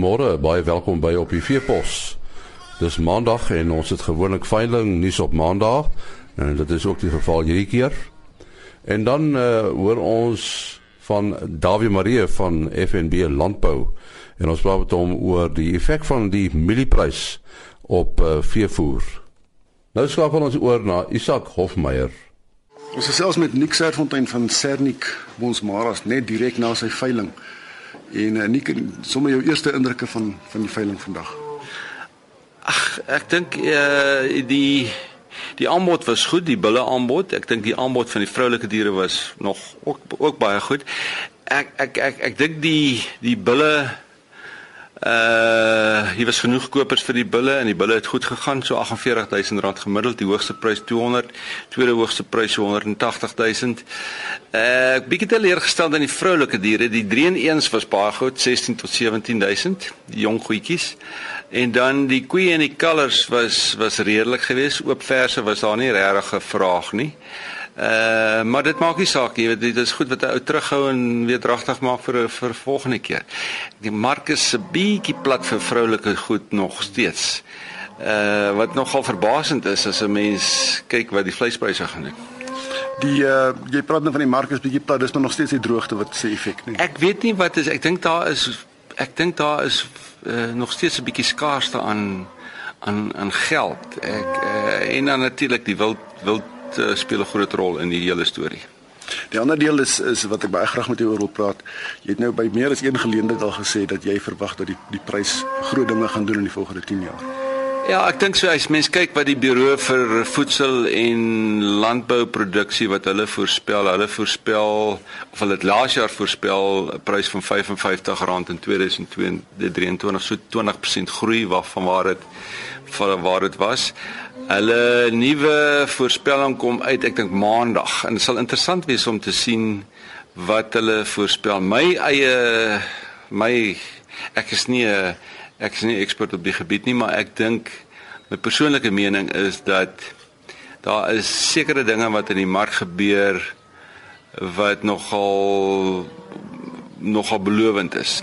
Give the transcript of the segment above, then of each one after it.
Goeiemôre, baie welkom by op die Veepos. Dis Maandag en ons het gewoonlik veiling nuus op Maandag en dit is ook die geval hierdie keer. En dan uh, hoor ons van Davie Marie van FNB Landbou en ons praat met hom oor die effek van die mielieprys op uh, veevoer. Nou skakel ons oor na Isak Hofmeyer. Ons is selfs met Nick Serfontein van Sernik Bonsmaras net direk na sy veiling. En uh, Nick, sommer jou eerste indrukke van van die veiling vandag. Ag, ek dink eh uh, die die aanbod was goed, die bulle aanbod. Ek dink die aanbod van die vroulike diere was nog ook ook baie goed. Ek ek ek ek dink die die bulle uh hier was genoeg kopers vir die bulle en die bulle het goed gegaan, so R48000 gemiddeld, die hoogste prys 200, tweede hoogste prys 180000. Uh ek bietjie teleurgesteld aan die vroulike diere, die 3 en 1s was baie goed, 16 tot 17000, die jong goetjies. En dan die koeie en die kalvers was was redelik geweest. Oop verse was daar nie regtig 'n vraag nie. Maar dit maak nie saak nie. Dit is goed wat 'n ou terughou en weer dragtig maak vir vir volgende keer. Die mark is 'n bietjie plat vir vroulike goed nog steeds. Uh wat nogal verbasend is as 'n mens kyk wat die vleispryse gaan doen. Die uh jy praat nou van die mark is bietjie plat, dis maar nog steeds die droogte wat se effek nie. Ek weet nie wat is ek dink daar is ek dink daar is uh, nog steeds 'n bietjie skaarste aan aan aan geld. Ek uh, en dan natuurlik die wild wild uh, speel 'n groot rol in die hele storie. Die ander deel is is wat ek baie graag met jou oor wil praat. Jy het nou by meer as een geleentheid al gesê dat jy verwag dat die die prys groot dinge gaan doen in die volgende 10 jaar. Ja, ek dink so as mens kyk wat die buro vir voedsel en landbouproduksie wat hulle voorspel, hulle voorspel of hulle het laas jaar voorspel 'n prys van R55 in 2023, so 20% groei waarvan waar dit van waar dit was. Hulle nuwe voorspelling kom uit ek dink maandag en dit sal interessant wees om te sien wat hulle voorspel. My eie my ek is nie 'n ek is nie ekspert op die gebied nie, maar ek dink my persoonlike mening is dat daar is sekere dinge wat in die mark gebeur wat nogal nogal belovend is.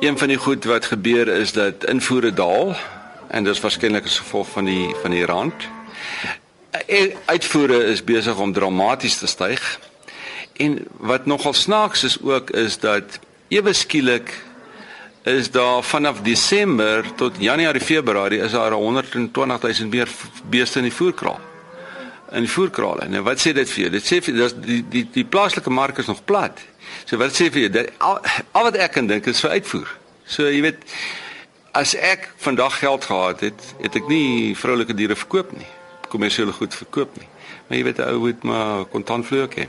Een van die goed wat gebeur is dat invoere daal en dit is waarskynlik as gevolg van die van die rand. Uitvoere is besig om dramaties te styg. En wat nogal snaaks is ook is dat ewe skielik is daar vanaf Desember tot Januarie Februarie is daar 120 000 meer beeste in die voerkraal. In die voerkrale. Nou wat sê dit vir jou? Dit sê vir dat die die die plaaslike mark is nog plat. So wat sê vir jou? Dat al, al wat ek kan dink is vir uitvoer. So jy weet as ek vandag geld gehad het, het ek nie vroulike diere verkoop nie. Kommersiële goed verkoop nie. Maar jy weet ou moet maar kontantvloek hê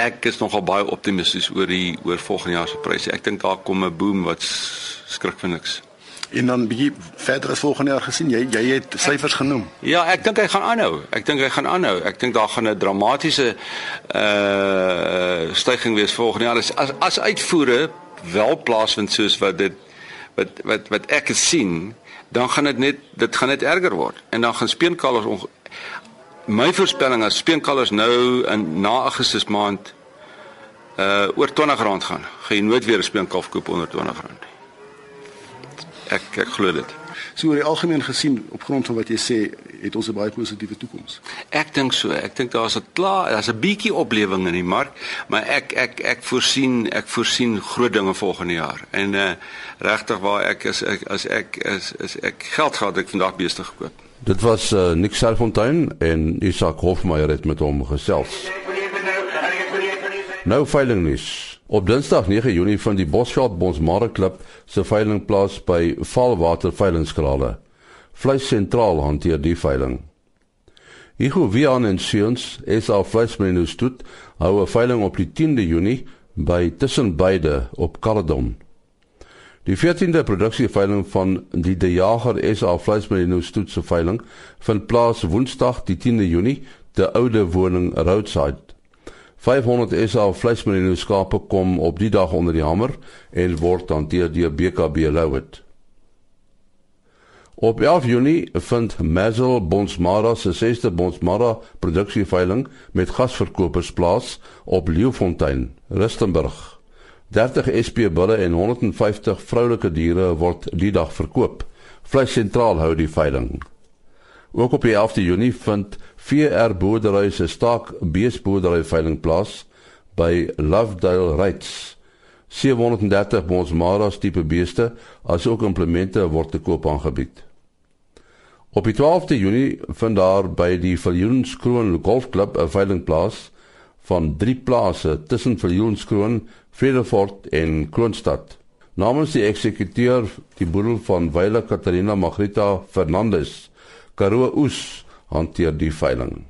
ek is nogal baie optimisties oor die oor volgende jaar se pryse. Ek dink daar kom 'n boom wat skrik vir niks. En dan bietjie verder as volgende jaar gesien, jy jy het syfers genoem. Ja, ek dink hy gaan aanhou. Ek dink hy gaan aanhou. Ek dink daar gaan 'n dramatiese uh stygings wees volgende jaar as as, as uitvoere wel plaasvind soos wat dit wat wat wat ek gesien, dan gaan dit net dit gaan net erger word en dan gaan speenkalvers my voorspelling is speenkalvers nou in na Augustus maand uh oor R20 gaan. Gaan jy nooit weer 'n speenkalf koop onder R20 nie. Ek ek glo dit. So oor die algemeen gesien op grond van wat jy sê, het ons 'n baie positiewe toekoms. Ek dink so. Ek dink daar's 'n klaar, daar's 'n bietjie oplewing in die mark, maar ek ek ek voorsien ek voorsien groot dinge volgende jaar. En uh regtig waar ek is ek as ek is is ek geld gehad ek vandag beeste gekoop. Dit was uh, Nick Selfontein en Isak Hofmeyer het met hom gesels. Nou veiling nuus. Op Dinsdag 9 Junie vind die Bosveld Bonsmara Klub se veiling plaas by Valwater Veilingskrale. Vleis sentraal hanteer die veiling. Hugo Vian en Seuns is al vleismenus stoet hou 'n veiling op die 10de Junie by tussen beide op Caledon. Die 14de produksieveiling van die De Jager SA vleismerino stoetse veiling vind plaas Woensdag die 10de Junie te oude woning Roadside. 500 SA vleismerino skape kom op die dag onder die hamer en word hanteer deur BKB Louet. Op 11 Junie vind Mazel Bonsmara se 6de Bonsmara produksieveiling met gasverkopers plaas op Leeufontein, Rustenburg 30 SP bulle en 150 vroulike diere word die dag verkoop. Vleis sentraal hou die veiling. Ook op die 11de Junie vind VR boerdery se staak beesboerdery veiling plaas by Lovedale Rights. 730 Bonsmaras tipe beeste asook implemente word te koop aangebied. Op die 12de Junie vind daar by die Viljoenskroon Golfklub 'n veiling plaas van drie plase tussen Viljoenskroon, Vredefort en Kroonstad. Namens die eksekuteur, die boedel van Wyle Katarina Magrita Fernandes, Karoo Oes hanteer die veiling.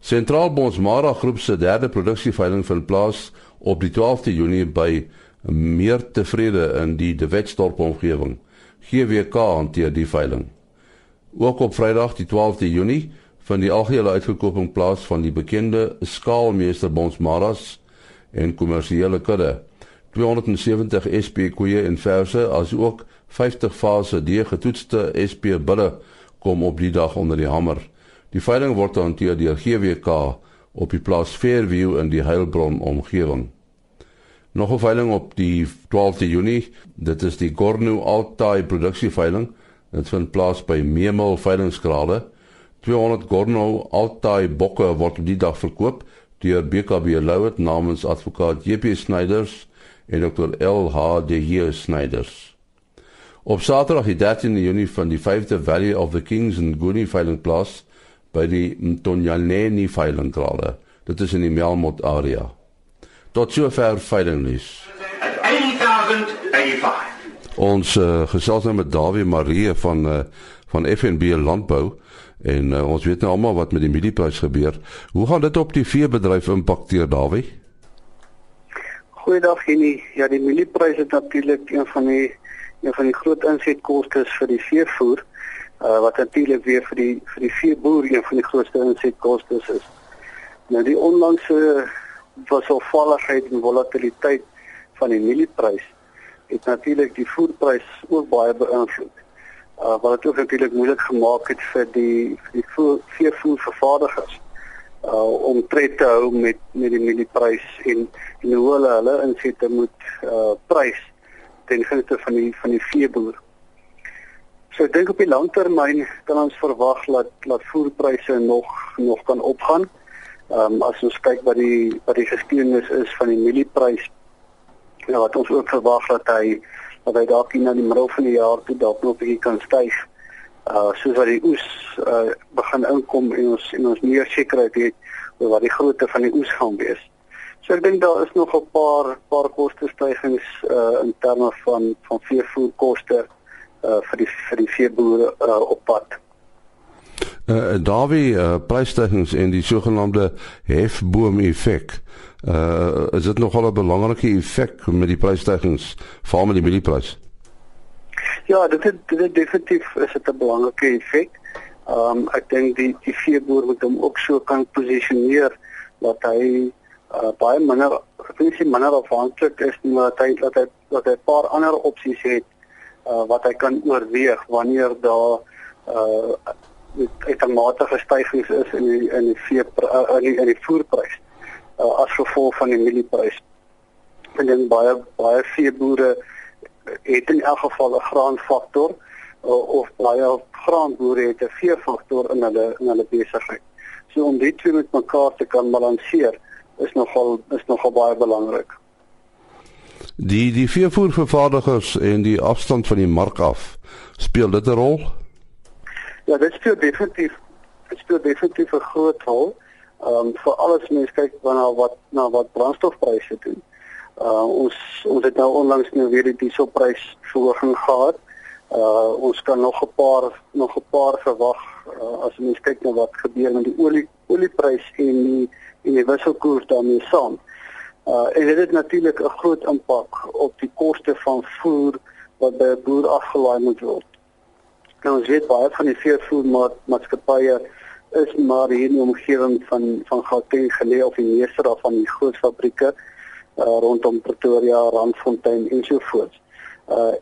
Sentraal Bonsmara groep se derde produksieveiling vind plaas op die 12de Junie by Meer Tevrede in die De Wetstorp omgewing. GWK hanteer die veiling. Ook op Vrydag die 12de Junie vind die algehele uitverkoping plaas van die bekende skaalmeester Bonsmaras en kommersiële kudde. 270 SP koeie en verse as ook 50 fase D getoetste SP bulle kom op die dag onder die hamer. Die veiling word hanteer deur GWK op die plaas Fairview in die Heilbron omgewing. Nog 'n veiling op die 12de Junie, dit is die Gornu Altai produksieveiling. Dit vind plaas by Memel veilingskrale. 200 Gornu Altai bokke word op die dag verkoop deur BKB Louet namens advokaat JP Snyders en Dr. LH de Heer Snyders. Op Saterdag die 13de Junie van die 5de Valley of the Kings in Guni veiling plaas by die Mtonyaneni veiling krale. Dit is in die Melmot area. Tot sover veiling nuus. 1085. Ons uh, gesels nou met Dawie Marie van uh, van FNB Landbou en uh, ons weet nou almal wat met die mielieprys gebeur. Hoe gaan dit op die veebedryf impakteer Dawie? Goeiedag Jenny. Ja, die mielieprys is natuurlik een van die een van die groot insetkoste vir die veevoer. Uh wat natuurlik weer vir die vir die veeboer een van die grootste insetkoste is. Nou die onlangse wisselvalligheid en volatiliteit van die mielieprys het natuurlik die voerprys ook baie beïnvloed. Uh wat ook natuurlik moeilik gemaak het vir die vir die veevoervervaardigers uh om tred te hou met met die mielieprys en en hoe hulle hulle insette moet uh prys ten gunste van die van die veeboer. So ek dink op die langtermyn kan ons verwag dat dat voerpryse nog nog kan opgaan. Ehm um, as ons kyk wat die wat die geskiedenis is van die mielieprys ja wat ons ook verwag dat hy dat hy dalk in die middel van die jaar toe dalk nog 'n bietjie kan styg uh soos wat die oes uh begin inkom en ons en ons meer sekerheid het oor wat die grootte van die oes gaan wees. So ek dink daar is nog 'n paar paar kostestygings uh in terme van van veevoerkoste uh vir die vir die veeboere uh op pad. Uh Davie uh prysstygings en die sogenaamde hefboom effek. Uh is dit nogal 'n belangrike effek met die prysstygings veral met die mielieprys? Ja, dit is dit is definitief is dit 'n belangrike effek. Ehm um, ek dink die die veeboer moet hom ook so kan posisioneer dat hy uh, baie minder effensie minder afhanklik is maar dat hy dat hy dat hy 'n paar ander opsies het uh, wat hy kan oorweeg wanneer daar uh uit 'n matige stygings is in die in die vee uh, in die in die voerprys uh, as gevolg van die mielieprys. En dan baie baie veeboere het in elk geval 'n graanfaktor of baie graanboere het 'n veefaktor in hulle in hulle besigheid. So om dit twee met mekaar te kan balanseer is nogal is nogal baie belangrik. Die die veevoervervaardigers en die afstand van die mark af speel dit 'n rol? Ja, dit speel definitief dit speel definitief 'n groot rol. Ehm um, vir alles mense kyk na wat na wat brandstofpryse doen. Uh ons ons het nou onlangs nou weer die dieselprys verhoging gehad. Uh ons kan nog 'n paar nog 'n paar verwag uh, as mens kyk na wat gebeur met die olie olieprys en die en die wisselkoers daarmee saam. Uh en dit het natuurlik 'n groot impak op die koste van voer wat by 'n boer afgelaai moet word. Nou ons weet baie van die veevoermaatskappye is maar hier in die omgewing van van Gauteng geleë of die meeste daarvan die groot fabrieke uh, rondom Pretoria, Randfontein en so voort. Uh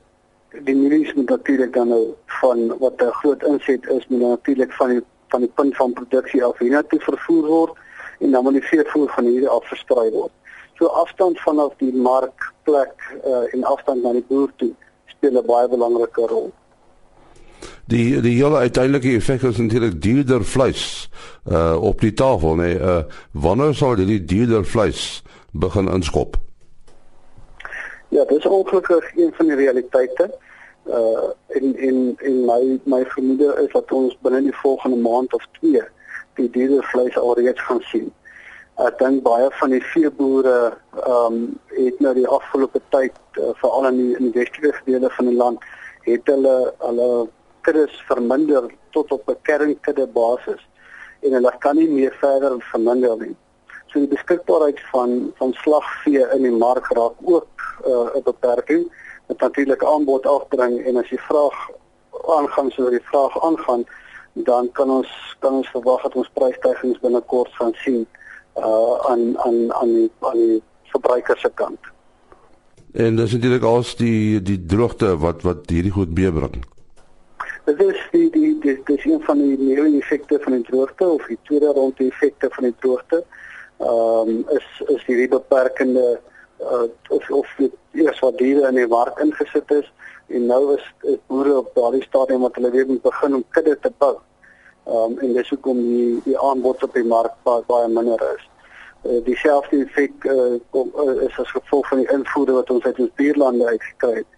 die mielies moet natuurlik dan nou van wat 'n groot inset is, moet natuurlik van die van die punt van produksie af hiernatoe vervoer word en dan moet die veevoer van hier af versprei word. So afstand vanaf die mark plek uh, en afstand na die boer toe speel 'n baie belangrike rol. Die die hele uiteindelike effek is natuurlik duurder vleis uh op die tafel, nee. Uh wanneer sal die duurder vleis begin inskop? Ja, dit is ongelukkig een van die realiteite. Uh in in in my my vermoede is dat ons binne die volgende maand of twee die duurder vleis alreeds gaan sien. Ek dink baie van die veeboere ehm um, het nou die afgelope tyd uh, veral in die in die westelike dele van die land het hulle hulle kuddes verminder tot op 'n kernkudde basis en hulle kan nie meer verder verminder nie. So die beskikbaarheid van van slagvee in die mark raak ook uh, 'n beperking wat natuurlik aanbod afdring en as die vraag aangaan soos die vraag aangaan dan kan ons kan ons verwag dat ons prysstygings binnekort gaan sien uh aan aan aan die aan die verbruiker se kant. En dis natuurlik als die die droogte wat wat hierdie goed meebring. Dit is die die die dis een van die nuwe effekte van die droogte of die tweede ronde effekte van die droogte. Ehm um, is is hierdie beperkende uh of of die eers wat diere in die mark ingesit is en nou is, is boere op daardie stadium wat hulle weer moet begin om kudde te bou. Ehm um, en dis hoekom die die aanbod op die mark baie, baie minder is. Uh, dieselfde effek uh, kom uh, is as gevolg van die invoere wat ons uit ons buurlande uitgekry het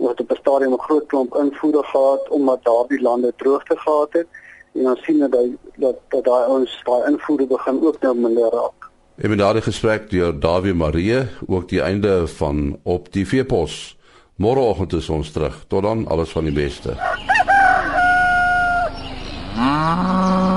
wat op 'n stadium 'n groot klomp invoere gehad omdat daardie lande droogte gehad het en ons sien dat dat dat daai ons daai invoere begin ook nou minder raak. En met daardie gesprek deur Dawie Marie ook die einde van op die veepos. Môreoggend is ons terug. Tot dan alles van die beste. Ah.